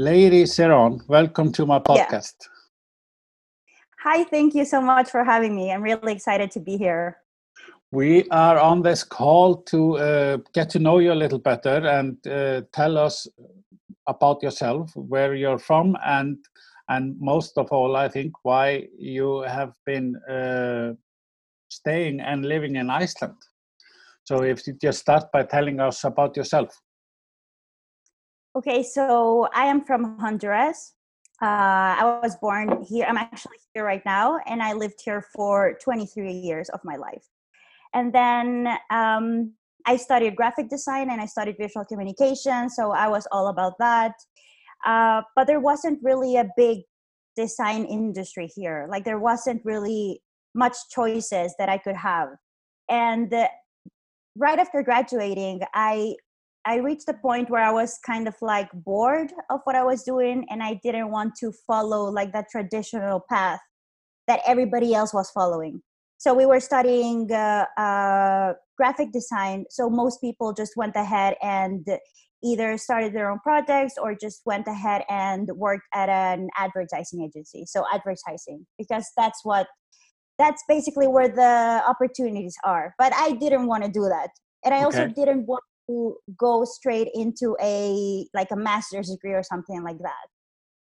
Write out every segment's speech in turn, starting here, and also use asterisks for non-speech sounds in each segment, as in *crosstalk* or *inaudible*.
Lady Seron, welcome to my podcast. Yeah. Hi, thank you so much for having me. I'm really excited to be here. We are on this call to uh, get to know you a little better and uh, tell us about yourself, where you're from, and and most of all, I think why you have been uh, staying and living in Iceland. So, if you just start by telling us about yourself. Okay, so I am from Honduras. Uh, I was born here. I'm actually here right now, and I lived here for 23 years of my life. And then um, I studied graphic design and I studied visual communication, so I was all about that. Uh, but there wasn't really a big design industry here. Like there wasn't really much choices that I could have. And uh, right after graduating, I I reached a point where I was kind of like bored of what I was doing and I didn't want to follow like that traditional path that everybody else was following. So we were studying uh, uh, graphic design. So most people just went ahead and either started their own projects or just went ahead and worked at an advertising agency. So advertising, because that's what that's basically where the opportunities are. But I didn't want to do that. And I okay. also didn't want go straight into a like a master's degree or something like that.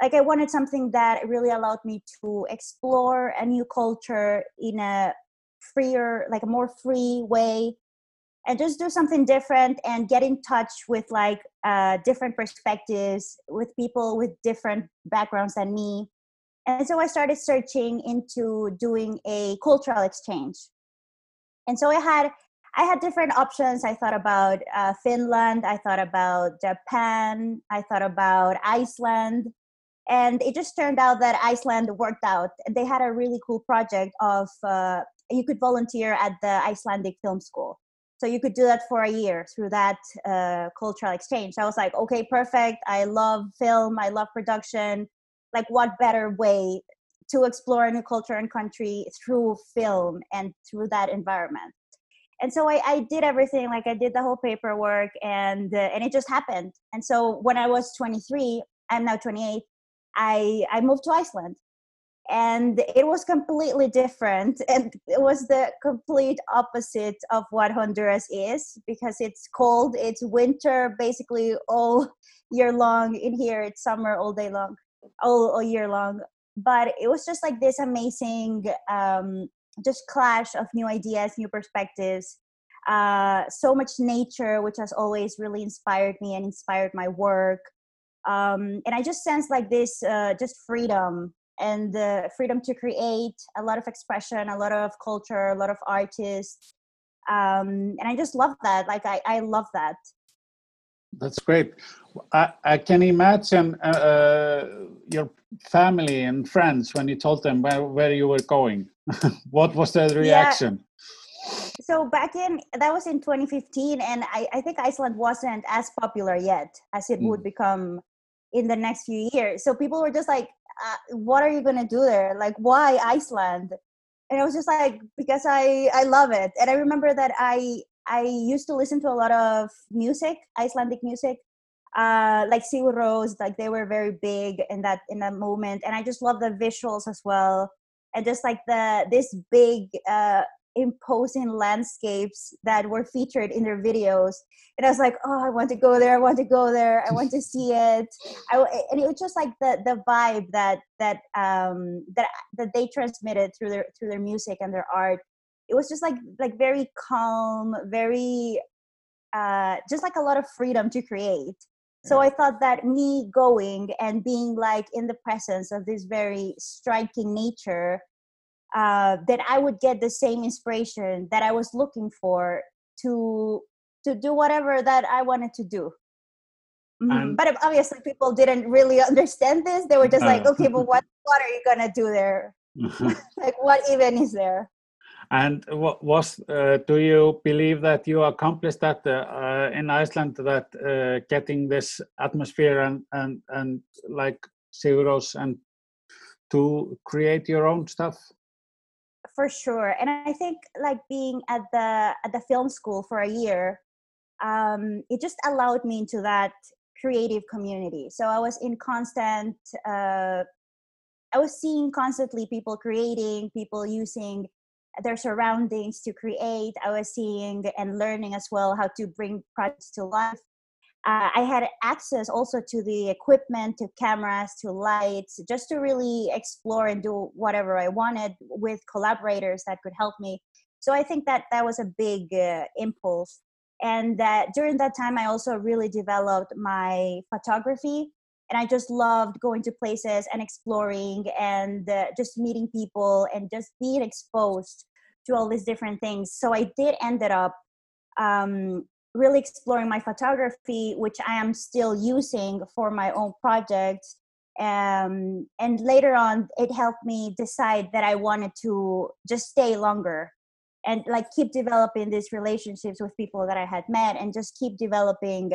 Like i wanted something that really allowed me to explore a new culture in a freer like a more free way and just do something different and get in touch with like uh, different perspectives with people with different backgrounds than me. And so i started searching into doing a cultural exchange. And so i had I had different options. I thought about uh, Finland, I thought about Japan, I thought about Iceland. And it just turned out that Iceland worked out. They had a really cool project of uh, you could volunteer at the Icelandic Film School. So you could do that for a year through that uh, cultural exchange. I was like, okay, perfect. I love film, I love production. Like, what better way to explore a new culture and country through film and through that environment? And so I, I, did everything like i did the whole paperwork and uh, and it just happened. And so when i was 23 i'm now 28 i i moved to iceland. And it was completely different *laughs* and it was the complete opposite of what honduras is because it's cold it's winter basically all *laughs* year long in here it's summer all day long all, all year long. But it was just like this amazing um, just clash of new ideas new perspectives uh, so much nature which has always really inspired me and inspired my work. Um, and i just sense like this uh, just freedom and the freedom to create a lot of expression a lot of culture a lot of artists. Um, and i just love that like i, I love that that's great. I, I can imagine uh, uh your family and friends when you told them where, where you were going. *laughs* What was their reaction? Yeah. so back in that was in 2015 and I, I think iceland wasn't as popular yet as it mm. would become in the next few years. So people were just like uh, what are you going to do there? Like why iceland? And it was just like because i i love it. And i remember that i i used to listen to a lot of music icelandic music uh, like Sigur Rós, like they were very big in that in that moment, and I just love the visuals as well, and just like the this big uh, imposing landscapes that were featured in their videos, and I was like, oh, I want to go there, I want to go there, I want to *laughs* see it, I, and it was just like the the vibe that that um that that they transmitted through their through their music and their art. It was just like like very calm, very uh, just like a lot of freedom to create. So i thought that me going and being like in the presence of this very striking nature uh, that i would get the same inspiration that i was looking for to to do whatever that i wanted to do. Mm-hmm. but obviously people didn't really *laughs* understand this they were just like okay but *laughs* what what are you gonna do there? *laughs* Like what even is there and what was uh, do you believe that you accomplished that uh, uh, in Iceland? That uh, getting this atmosphere and and and like Rós and to create your own stuff. For sure, and I think like being at the at the film school for a year, um, it just allowed me into that creative community. So I was in constant, uh, I was seeing constantly people creating, people using their surroundings to create. I was seeing and learning as well how to bring projects to life. Uh, I had access also to the equipment, to cameras, to lights, just to really explore and do whatever I wanted with collaborators that could help me. So I think that that was a big uh, impulse. And that during that time, I also really developed my photography. And I just loved going to places and exploring and uh, just meeting people and just being exposed to all these different things. So I did ended up um, really exploring my photography, which I am still using for my own projects. Um, and later on, it helped me decide that I wanted to just stay longer and like keep developing these relationships with people that I had met and just keep developing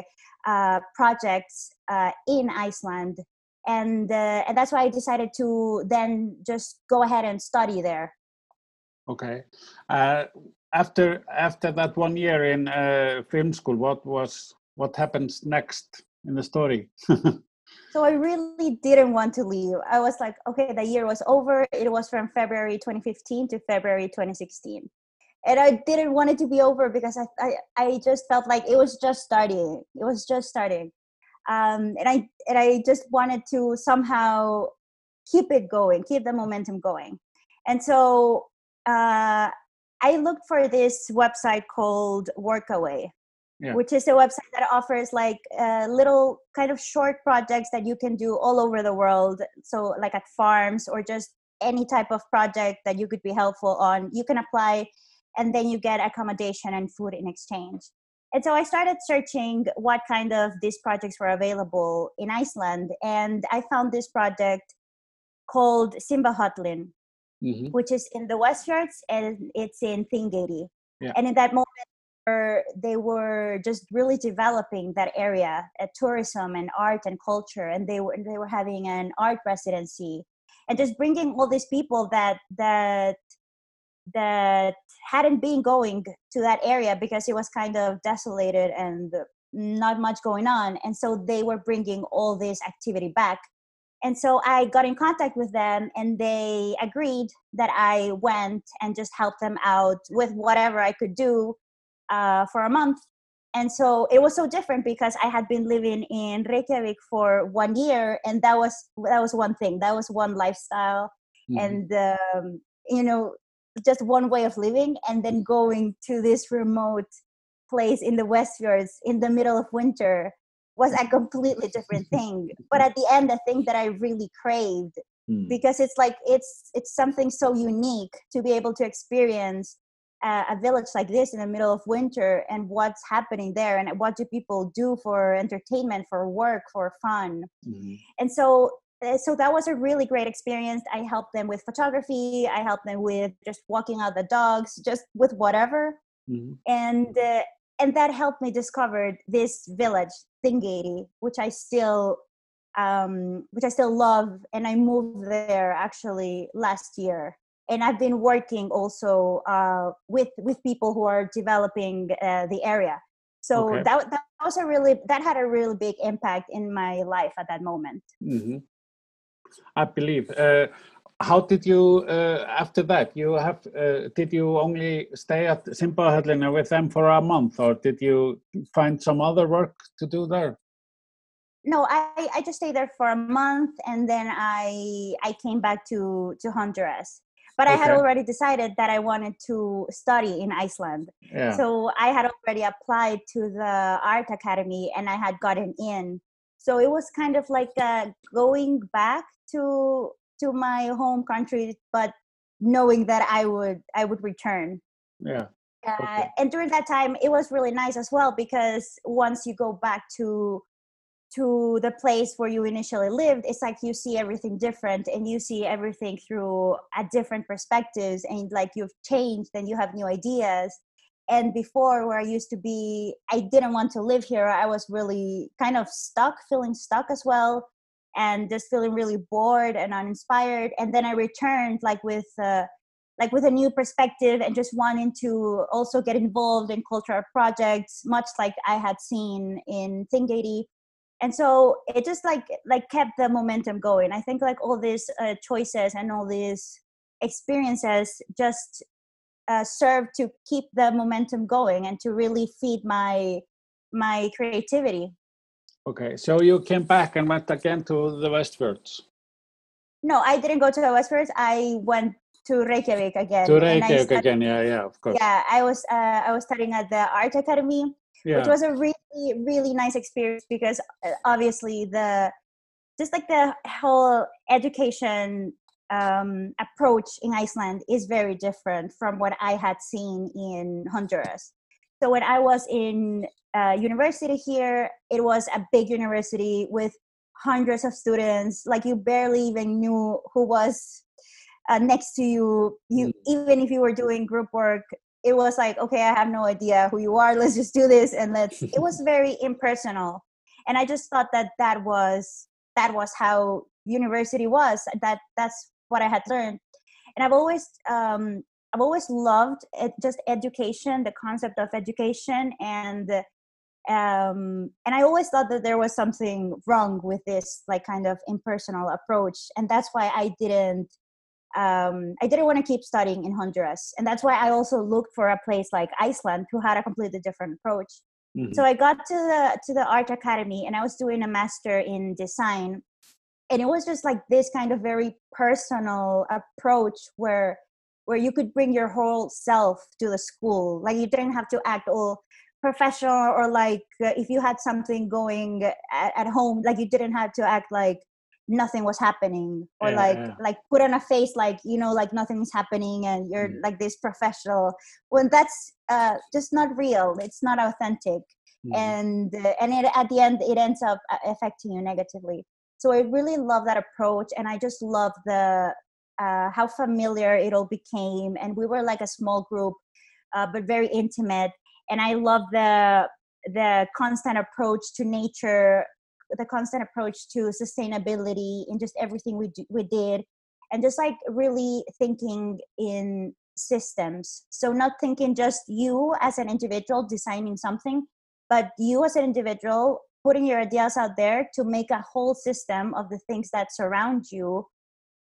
uh, projects uh, in Iceland. And, uh, and that's why I decided to then just go ahead and study there. Okay. Uh, after after that one year in uh, film school, what was what happens next in the story? *laughs* so I really didn't want to leave. I was like, okay, the year was over. It was from February 2015 to February 2016 and I didn't want it to be over because I, I, I just felt like it was just starting. It was just starting, um, and I and I just wanted to somehow keep it going, keep the momentum going, and so uh, I looked for this website called Workaway, yeah. which is a website that offers like uh, little kind of short projects that you can do all over the world. So like at farms or just any type of project that you could be helpful on. You can apply and then you get accommodation and food in exchange. And so I started searching what kind of these projects were available in Iceland, and I found this project called Simbahollin, mm-hmm. which is in the Westfjords and it's in Thingeyri. Yeah. And in that moment, they were just really developing that area, at tourism and art and culture, and they were they were having an art residency, and just bringing all these people that that that hadn't been going to that area because it was kind of desolated and not much going on and so they were bringing all this activity back. And so i got in contact with them and they agreed that i went and just helped them out with whatever i could do uh, for a month. And so it was so different because i had been living in reykjavik for one year and that was that was one thing. That was one lifestyle. Mm-hmm. and um, you know just one way of living and then going to this remote place in the Westfjords in the middle of winter was a completely different *laughs* thing. But at the end, the thing that I really craved mm. because it's like it's it's something so unique to be able to experience a, a village like this in the middle of winter and what's happening there and what do people do for entertainment, for work, for fun. Mm. And so so that was a really great experience. I helped them with photography. I helped them with just walking out the dogs, just with whatever, mm-hmm. and uh, and that helped me discover this village, Thingeyri, which I still um, which I still love, and I moved there actually last year. And I've been working also uh, with with people who are developing uh, the area. So okay. that that was a really that had a really big impact in my life at that moment. Mm-hmm. I believe. Uh, how did you uh, after that? You have uh, did you only stay at Simbahollin with them for a month, or did you find some other work to do there? No, I, I just stayed there for a month, and then I I came back to to Honduras. But okay. I had already decided that I wanted to study in Iceland. Yeah. So I had already applied to the art academy, and I had gotten in. So it was kind of like uh, going back to to my home country but knowing that i would i would return. Yeah. Uh, okay. and during that time it was really nice as well because once you go back to to the place where you initially lived it's like you see everything different and you see everything through a different perspectives and like you've changed and you have new ideas. And before where i used to be i didn't want to live here i was really kind of stuck feeling stuck as well and just feeling really bored and uninspired. And then i returned like with uh, like with a new perspective and just wanting to also get involved in cultural projects much like i had seen in Thingeyri and so it just like like kept the momentum going. I think like all these uh, choices and all these experiences just uh, serve to keep the momentum going and to really feed my my creativity okay so you came back and went again to the westfjords no i didn't go to the westfjords i went to reykjavik again to reykjavik studied, again yeah yeah of course yeah i was uh, i was studying at the art academy yeah. which was a really really nice experience because uh, obviously the just like the whole education um, approach in Iceland is very different from what I had seen in Honduras. So when I was in uh, university here, it was a big university with hundreds of students. Like you barely even knew who was uh, next to you. You mm. even if you were doing group work, it was like, okay, I have no idea who you are. *laughs* Let's just do this and let's. *laughs* it was very impersonal, and I just thought that that was that was how university was. That that's what I had learned, and I've always um, I've always loved it, just education, the concept of education, and um, and I always thought that there was something wrong with this like kind of impersonal approach, and that's why I didn't um, I didn't want to keep studying in Honduras, and that's why I also looked for a place like Iceland, who had a completely different approach. Mm-hmm. So I got to the to the art academy, and I was doing a master in design, and it was just like this kind of very personal approach where where you could bring your whole self to the school like you didn't have to act all professional or like uh, if you had something going at, at, home like you didn't have to act like nothing was happening or yeah, like yeah. like put on a face like you know like nothing's happening and you're mm. like this professional when that's uh just not real it's not authentic mm. and uh, and it, at the end it ends up uh, affecting you negatively so i really love that approach and i just love the uh, how familiar it all became and we were like a small group uh, but very intimate and i love the the constant approach to nature the constant approach to sustainability in just everything we do, we did and just like really thinking in systems. So not thinking just you as an individual designing something but you as an individual putting your ideas out there to make a whole system of the things that surround you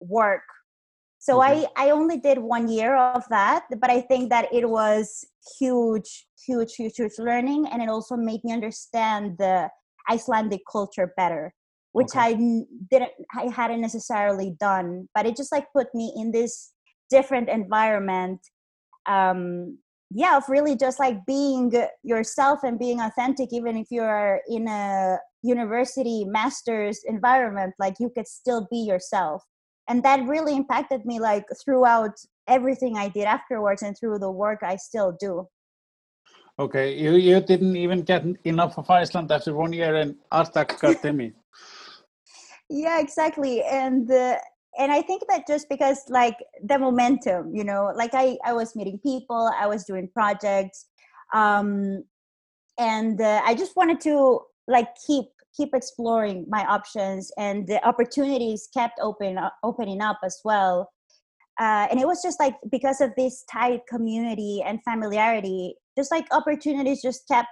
work so mm-hmm. i i only did one year of that but i think that it was huge huge huge huge learning and it also made me understand the icelandic culture better which okay. i didn't i hadn't necessarily done but it just like put me in this different environment um yeah of really just like being yourself and being authentic even if you're in a university master's environment like you could still be yourself and that really impacted me like throughout everything i did afterwards and through the work i still do. Okay you you didn't even get enough of iceland after one year in art academy yeah exactly and uh, and i think that just because like the momentum you know like i i was meeting people i was doing projects um and uh, i just wanted to like keep keep exploring my options and the opportunities kept open uh, opening up as well uh, and it was just like because of this tight community and familiarity just like opportunities just kept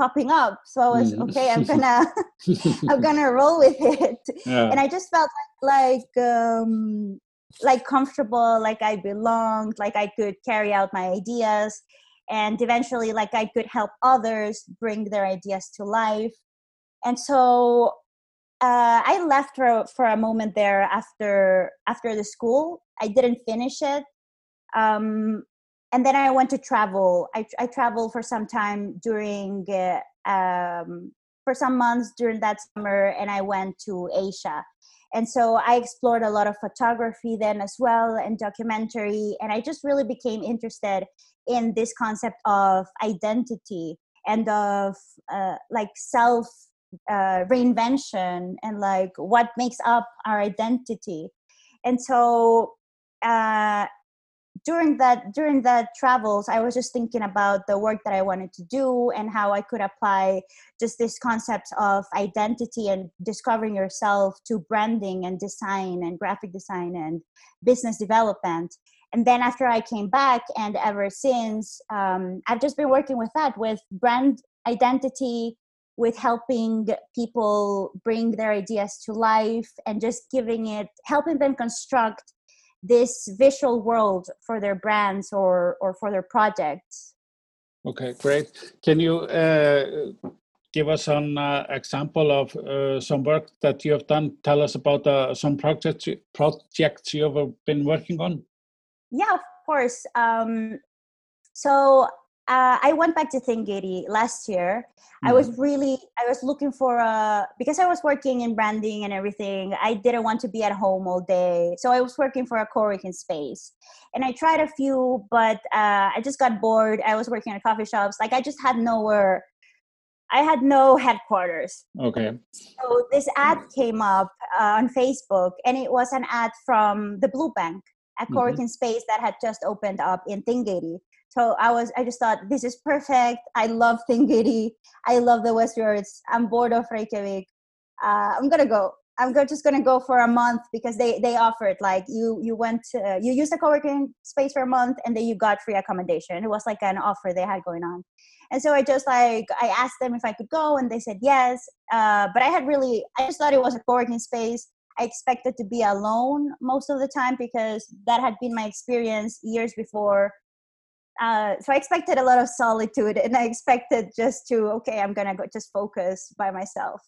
popping up so i was mm. okay i'm *laughs* gonna *laughs* i'm gonna roll with it yeah. and i just felt like, like um like comfortable like i belonged like i could carry out my ideas and eventually like i could help others bring their ideas to life and so uh, i left for for a moment there after after the school i didn't finish it um and then I went to travel. I, I traveled for some time during, uh, um, for some months during that summer, and I went to Asia. And so I explored a lot of photography then as well and documentary. And I just really became interested in this concept of identity and of uh, like self uh, reinvention and like what makes up our identity. And so uh, during that during that travels i was just thinking about the work that i wanted to do and how i could apply just this concept of identity and discovering yourself to branding and design and graphic design and business development and then after i came back and ever since um, i've just been working with that with brand identity with helping people bring their ideas to life and just giving it helping them construct this visual world for their brands or or for their projects. Okay great. Can you uh, give us an uh, example of uh, some work that you have done? Tell us about uh, some projects projects you have been working on. Yeah of course. Um, so uh, I went back to Thingeyri last year. Mm-hmm. I was mm-hmm. really, I was looking for a, because I was working in branding and everything, I didn't want to be at home all day. So I was working for a co-working space. And I tried a few, but uh, I just got bored. I was working at coffee shops. Like I just had nowhere, I had no headquarters. Okay. So this ad came up uh, on Facebook and it was an ad from the Blue Bank, a mm-hmm. co-working mm-hmm. space that had just opened up in Thingeyri. So I was, I just thought this is perfect. I love Thingeyri. I love the Westfjords. I'm bored of Reykjavik. Uh, I'm gonna go. I'm go, just gonna go for a month because they they offered like you you went to, you used the co-working space for a month and then you got free accommodation. It was like an offer they had going on, and so I just like I asked them if I could go and they said yes. Uh, but I had really I just thought it was a co-working space. I expected to be alone most of the time because that had been my experience years before uh, so I expected a lot of solitude and I expected just to, okay, I'm going to go just focus by myself.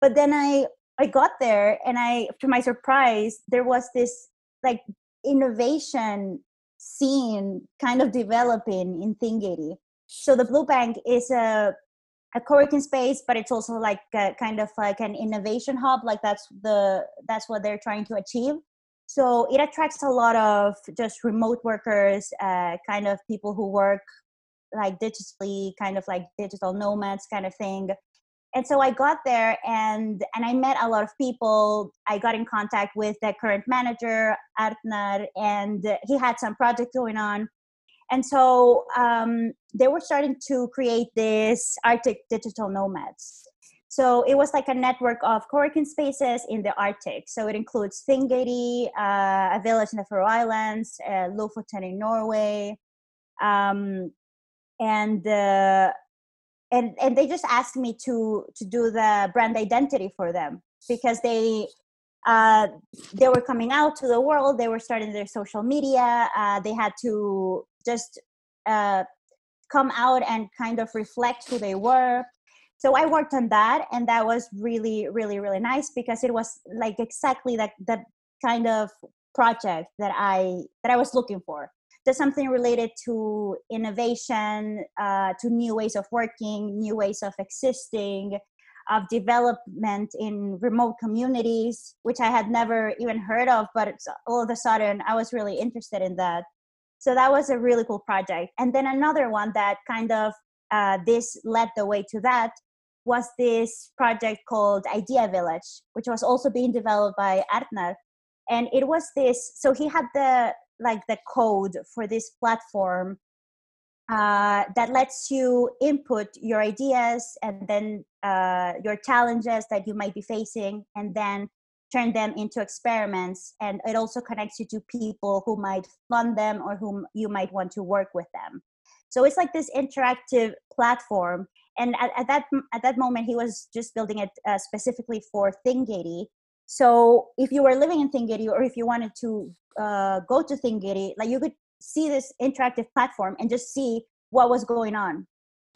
But then I, I got there and I, to my surprise, there was this like innovation scene kind of developing in Thingeyri. So the Blue Bank is a, a co-working space, but it's also like a, kind of like an innovation hub. Like that's the, that's what they're trying to achieve so it attracts a lot of just remote workers uh, kind of people who work like digitally kind of like digital nomads kind of thing. And so i got there and and i met a lot of people. I got in contact with the current manager arnar and he had some project going on. And so um, they were starting to create this arctic digital nomads so it was like a network of co-working spaces in the Arctic. So it includes Thingeyri, uh, a village in the Faroe Islands, uh, Lofoten in Norway, um, and uh, and and they just asked me to to do the brand identity for them because they uh, they were coming out to the world. They were starting their social media. Uh, they had to just uh, come out and kind of reflect who they were so i worked on that and that was really really really nice because it was like exactly that that kind of project that i that i was looking for. There's something related to innovation uh, to new ways of working new ways of existing of development in remote communities which i had never even heard of but all of a sudden i was really interested in that. So that was a really cool project. And then another one that kind of uh, this led the way to that was this project called Idea Village, which was also being developed by Arnar. And it was this, so he had the like the code for this platform uh, that lets you input your ideas and then uh, your challenges that you might be facing, and then turn them into experiments. And it also connects you to people who might fund them or whom you might want to work with them. So it's like this interactive platform and at, at that at that moment he was just building it uh, specifically for Thingeyri. So if you were living in Thingeyri or if you wanted to uh, go to Thingeyri, like you could see this interactive platform and just see what was going on.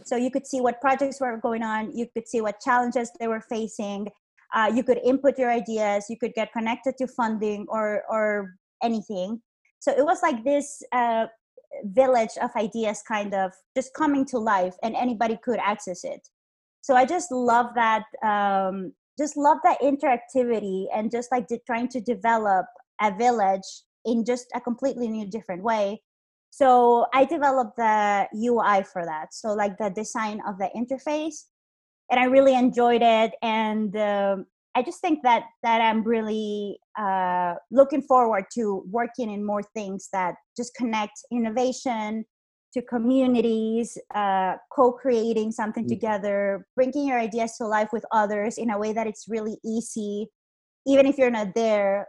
So you could see what projects were going on. You could see what challenges they were facing. Uh, you could input your ideas. You could get connected to funding or or anything. So it was like this uh, village of ideas kind of just coming to life and anybody could access it. So i just love that um, just love that interactivity and just like de- trying to develop a village in just a completely new different way. So i developed the ui for that so like the design of the interface and i really enjoyed it and um, I just think that that I'm really uh, looking forward to working in more things that just connect innovation to communities, uh, co-creating something mm-hmm. together, bringing your ideas to life with others in a way that it's really easy, even if you're not there.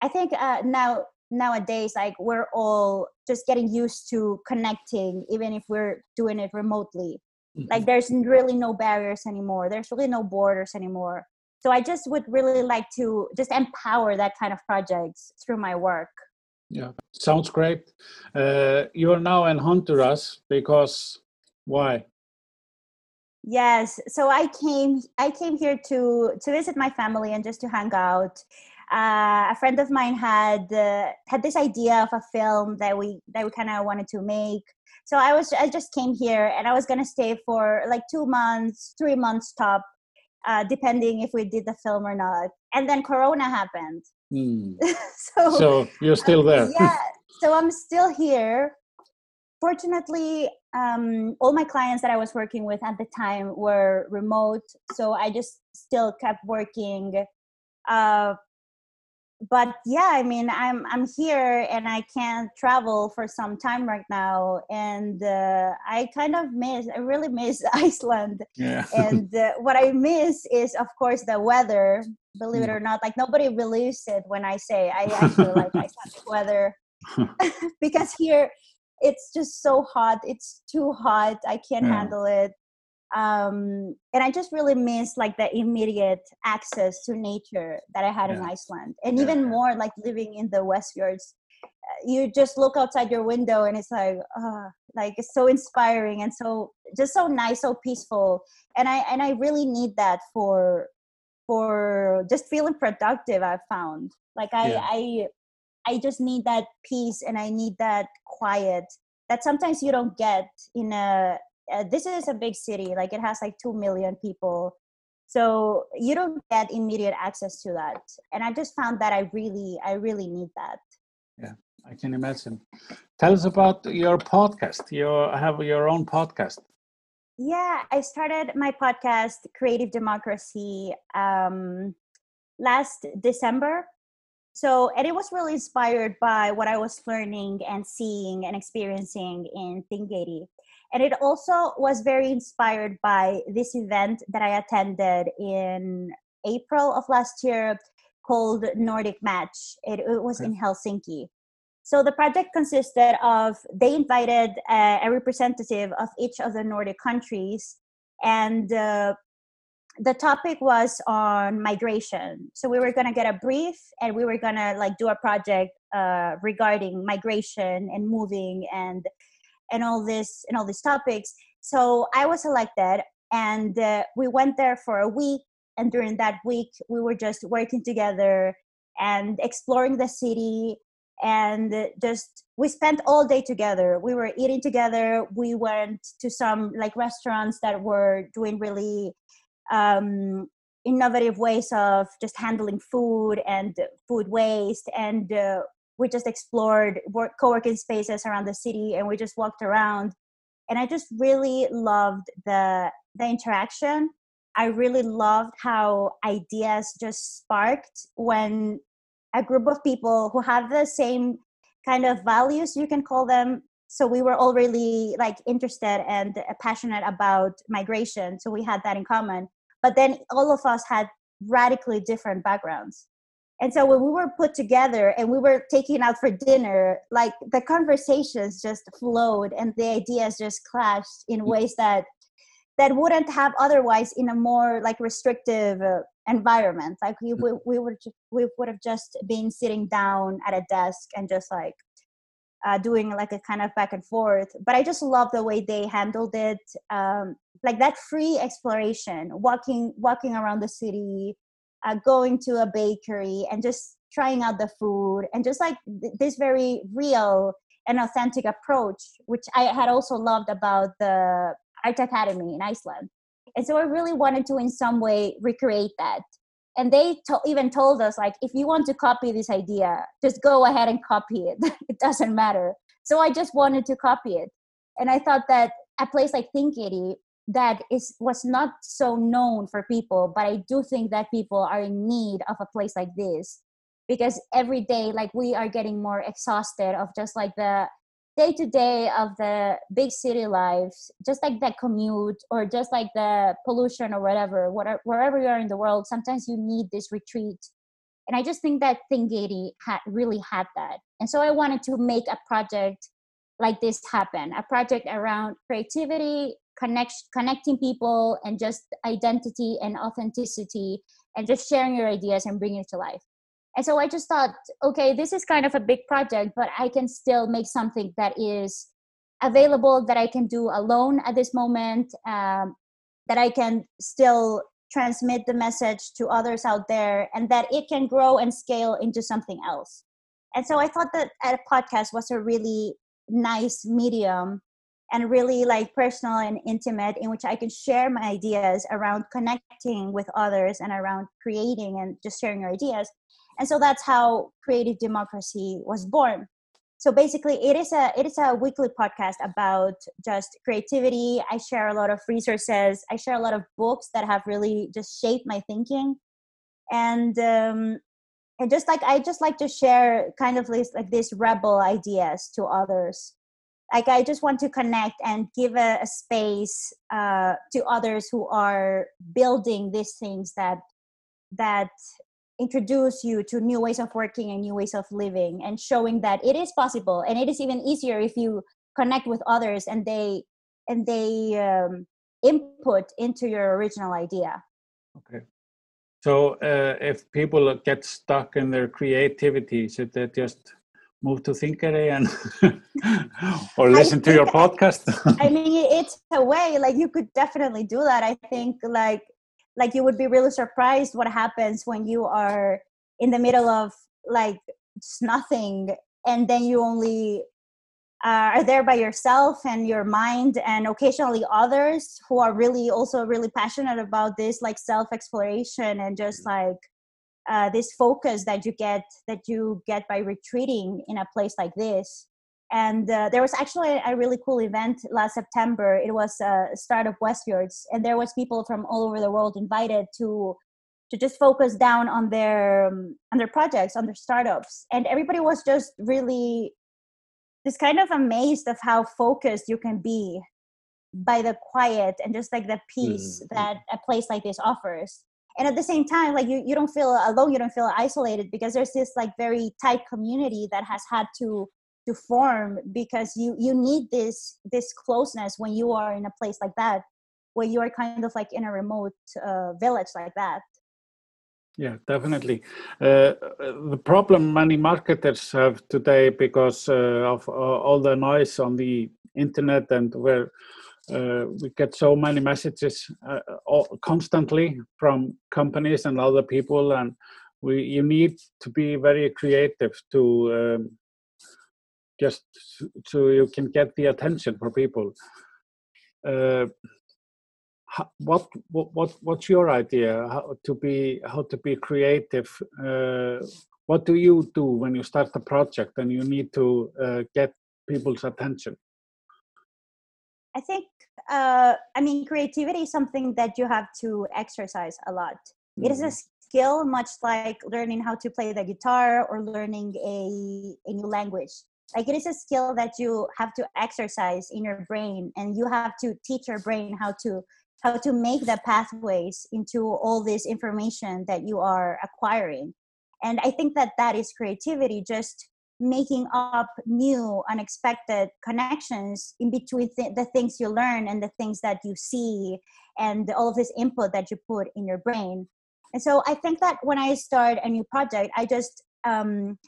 I think uh, now nowadays, like we're all just getting used to connecting, even if we're doing it remotely. mm-hmm. like there's really no barriers anymore there's really no borders anymore so i just would really like to just empower that kind of projects through my work. Yeah sounds great. Uh, you are now in honduras because why? Yes so i came i came here to to visit my family and just to hang out. Uh, a friend of mine had uh, had this idea of a film that we that we kind of wanted to make. So i was i just came here and i was gonna stay for like two months three months top uh, depending if we did the film or not. And then corona happened. Mm. *laughs* so, so you're still there. yeah so i'm still here. Fortunately um, all my clients that i was working with at the time were remote so i just still kept working uh, but yeah i mean i'm i'm here and i can't travel for some time right now. And uh, i kind of miss i really miss *laughs* iceland. Yeah. and uh, what i miss is of course the weather. Believe it or not like nobody believes it when i say i *laughs* actually like icelandic weather. *laughs* Because here it's just so hot. It's too hot. I can't yeah. handle it um, and I just really miss like the immediate access to nature that I had yeah. in Iceland, and yeah. even more like living in the Westfjords. You just look outside your window, and it's like, uh, like it's so inspiring and so just so nice, so peaceful. And I and I really need that for for just feeling productive. I've found like I yeah. I I just need that peace, and I need that quiet that sometimes you don't get in a uh, this is a big city like it has like 2 million people. So you don't get immediate access to that. And i just found that i really i really need that. Yeah i can imagine. Tell us about your podcast you have your own podcast. Yeah i started my podcast creative democracy um, last december. So and it was really inspired by what i was learning and seeing and experiencing in Thingeyri and it also was very inspired by this event that I attended in April of last year called Nordic Match. It, it was in Helsinki. So the project consisted of they invited a, a representative of each of the Nordic countries, and uh, the topic was on migration. So we were gonna get a brief, and we were gonna like do a project uh, regarding migration and moving and and all this and all these topics. So i was elected and uh, we went there for a week and during that week we were just working together and exploring the city and just we spent all day together. We were eating together. We went to some like restaurants that were doing really um, innovative ways of just handling food and food waste and uh, we just explored work, co-working spaces around the city and we just walked around. And i just really loved the the interaction. I really loved how ideas just sparked when a group of people who have the same kind of values you can call them so we were all really like interested and passionate about migration so we had that in common. But then all of us had radically different backgrounds and so when we were put together and we were taken out for dinner like the conversations just flowed and the ideas just clashed in mm. ways that that wouldn't have otherwise in a more like restrictive uh, environment. Like we, we, we would we would have just been sitting down at a desk and just like uh, doing like a kind of back and forth. But i just love the way they handled it. Um, like that free exploration walking walking around the city uh, going to a bakery and just trying out the food and just like th- this very real and authentic approach which i had also loved about the art academy in iceland. And so i really wanted to in some way recreate that. And they to- even told us like if you want to copy this idea just go ahead and copy it. *laughs* It doesn't matter. So i just wanted to copy it. And i thought that a place like Thingeyri that is was not so known for people but i do think that people are in need of a place like this. Because every day like we are getting more exhausted of just like the day to day of the big city lives just like that commute or just like the pollution or whatever whatever wherever you are in the world sometimes you need this retreat. And i just think that Thingeyri had really had that. And so i wanted to make a project like this happen a project around creativity connect connecting people and just identity and authenticity and just sharing your ideas and bringing it to life. And so i just thought okay this is kind of a big project but i can still make something that is available that i can do alone at this moment um, that i can still transmit the message to others out there and that it can grow and scale into something else. And so i thought that a podcast was a really nice medium and really like personal and intimate in which i can share my ideas around connecting with others and around creating and just sharing your ideas. And so that's how creative democracy was born. So basically it is a it is a weekly podcast about just creativity. I share a lot of resources. I share a lot of books that have really just shaped my thinking. And um and just like i just like to share kind of this like these rebel ideas to others like i just want to connect and give a, a space uh, to others who are building these things that that introduce you to new ways of working and new ways of living and showing that it is possible. And it is even easier if you connect with others and they and they um, input into your original idea. Okay. So uh, if people get stuck in their creativity should they just move to Thingeyri and *laughs* or listen to your podcast *laughs* i mean it's a way like you could definitely do that i think like like you would be really surprised what happens when you are in the middle of like nothing and then you only uh, are there by yourself and your mind and occasionally others who are really also really passionate about this like self exploration and just mm-hmm. like uh, this focus that you get that you get by retreating in a place like this. And uh, there was actually a really cool event last september. It was a startup westfjords and there was people from all over the world invited to to just focus down on their um, on their projects on their startups. And everybody was just really just kind of amazed of how focused you can be by the quiet and just like the peace mm-hmm. that a place like this offers and at the same time like you, you don't feel alone you don't feel isolated because there's this like very tight community that has had to to form because you you need this this closeness when you are in a place like that where you are kind of like in a remote uh, village like that. Yeah definitely. Uh, the problem many marketers have today because uh, of uh, all the noise on the internet and where uh, we get so many messages uh, constantly from companies and other people and we you need to be very creative to um, just so you can get the attention for people. Uh, what what what's your idea how to be how to be creative? Uh, what do you do when you start a project and you need to uh, get people's attention? I think uh, I mean creativity is something that you have to exercise a lot. Mm. It is a mm-hmm. skill, much like learning how to play the guitar or learning a, a new language like it is a skill that you have to exercise in your brain and you have to teach your brain how to how to make the pathways into all this information that you are acquiring and i think that that is creativity just making up new unexpected connections in between th- the things you learn and the things that you see and all of this input that you put in your brain and so i think that when i start a new project i just um,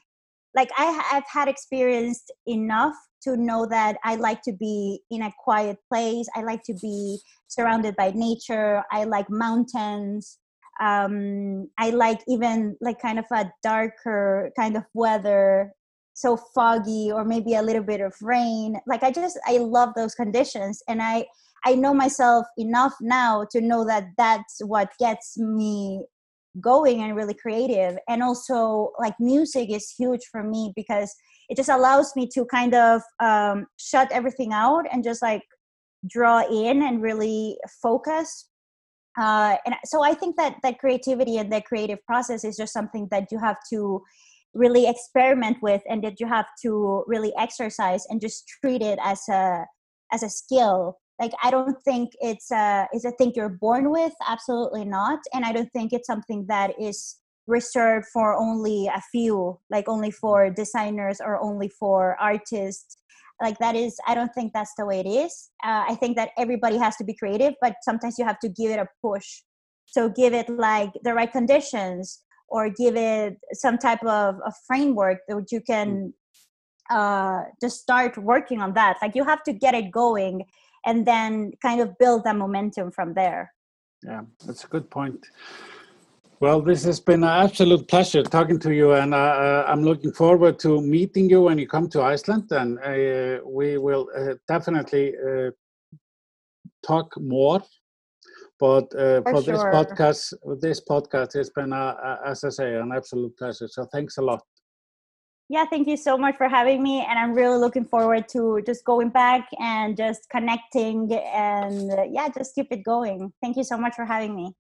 like I have had experienced enough to know that I like to be in a quiet place. I like to be surrounded by nature. I like mountains. Um, I like even like kind of a darker kind of weather, so foggy or maybe a little bit of rain. Like I just I love those conditions, and I I know myself enough now to know that that's what gets me going and really creative and also like music is huge for me because it just allows me to kind of um, shut everything out and just like draw in and really focus uh, and so i think that that creativity and that creative process is just something that you have to really experiment with and that you have to really exercise and just treat it as a as a skill. Like i don't think it's a is a thing you're born with absolutely not. And i don't think it's something that is reserved for only a few like only for designers or only for artists. Like that is i don't think that's the way it is. Uh, i think that everybody has to be creative but sometimes you have to give it a push. So give it like the right conditions or give it some type of a framework that you can uh, just start working on that like you have to get it going and then kind of build that momentum from there yeah that's a good point well, this has been an absolute pleasure talking to you, and uh, uh, I'm looking forward to meeting you when you come to Iceland. And uh, we will uh, definitely uh, talk more. But uh, for, for sure. this podcast, this podcast has been, as I say, an absolute pleasure. So thanks a lot. Yeah, thank you so much for having me, and I'm really looking forward to just going back and just connecting, and yeah, just keep it going. Thank you so much for having me.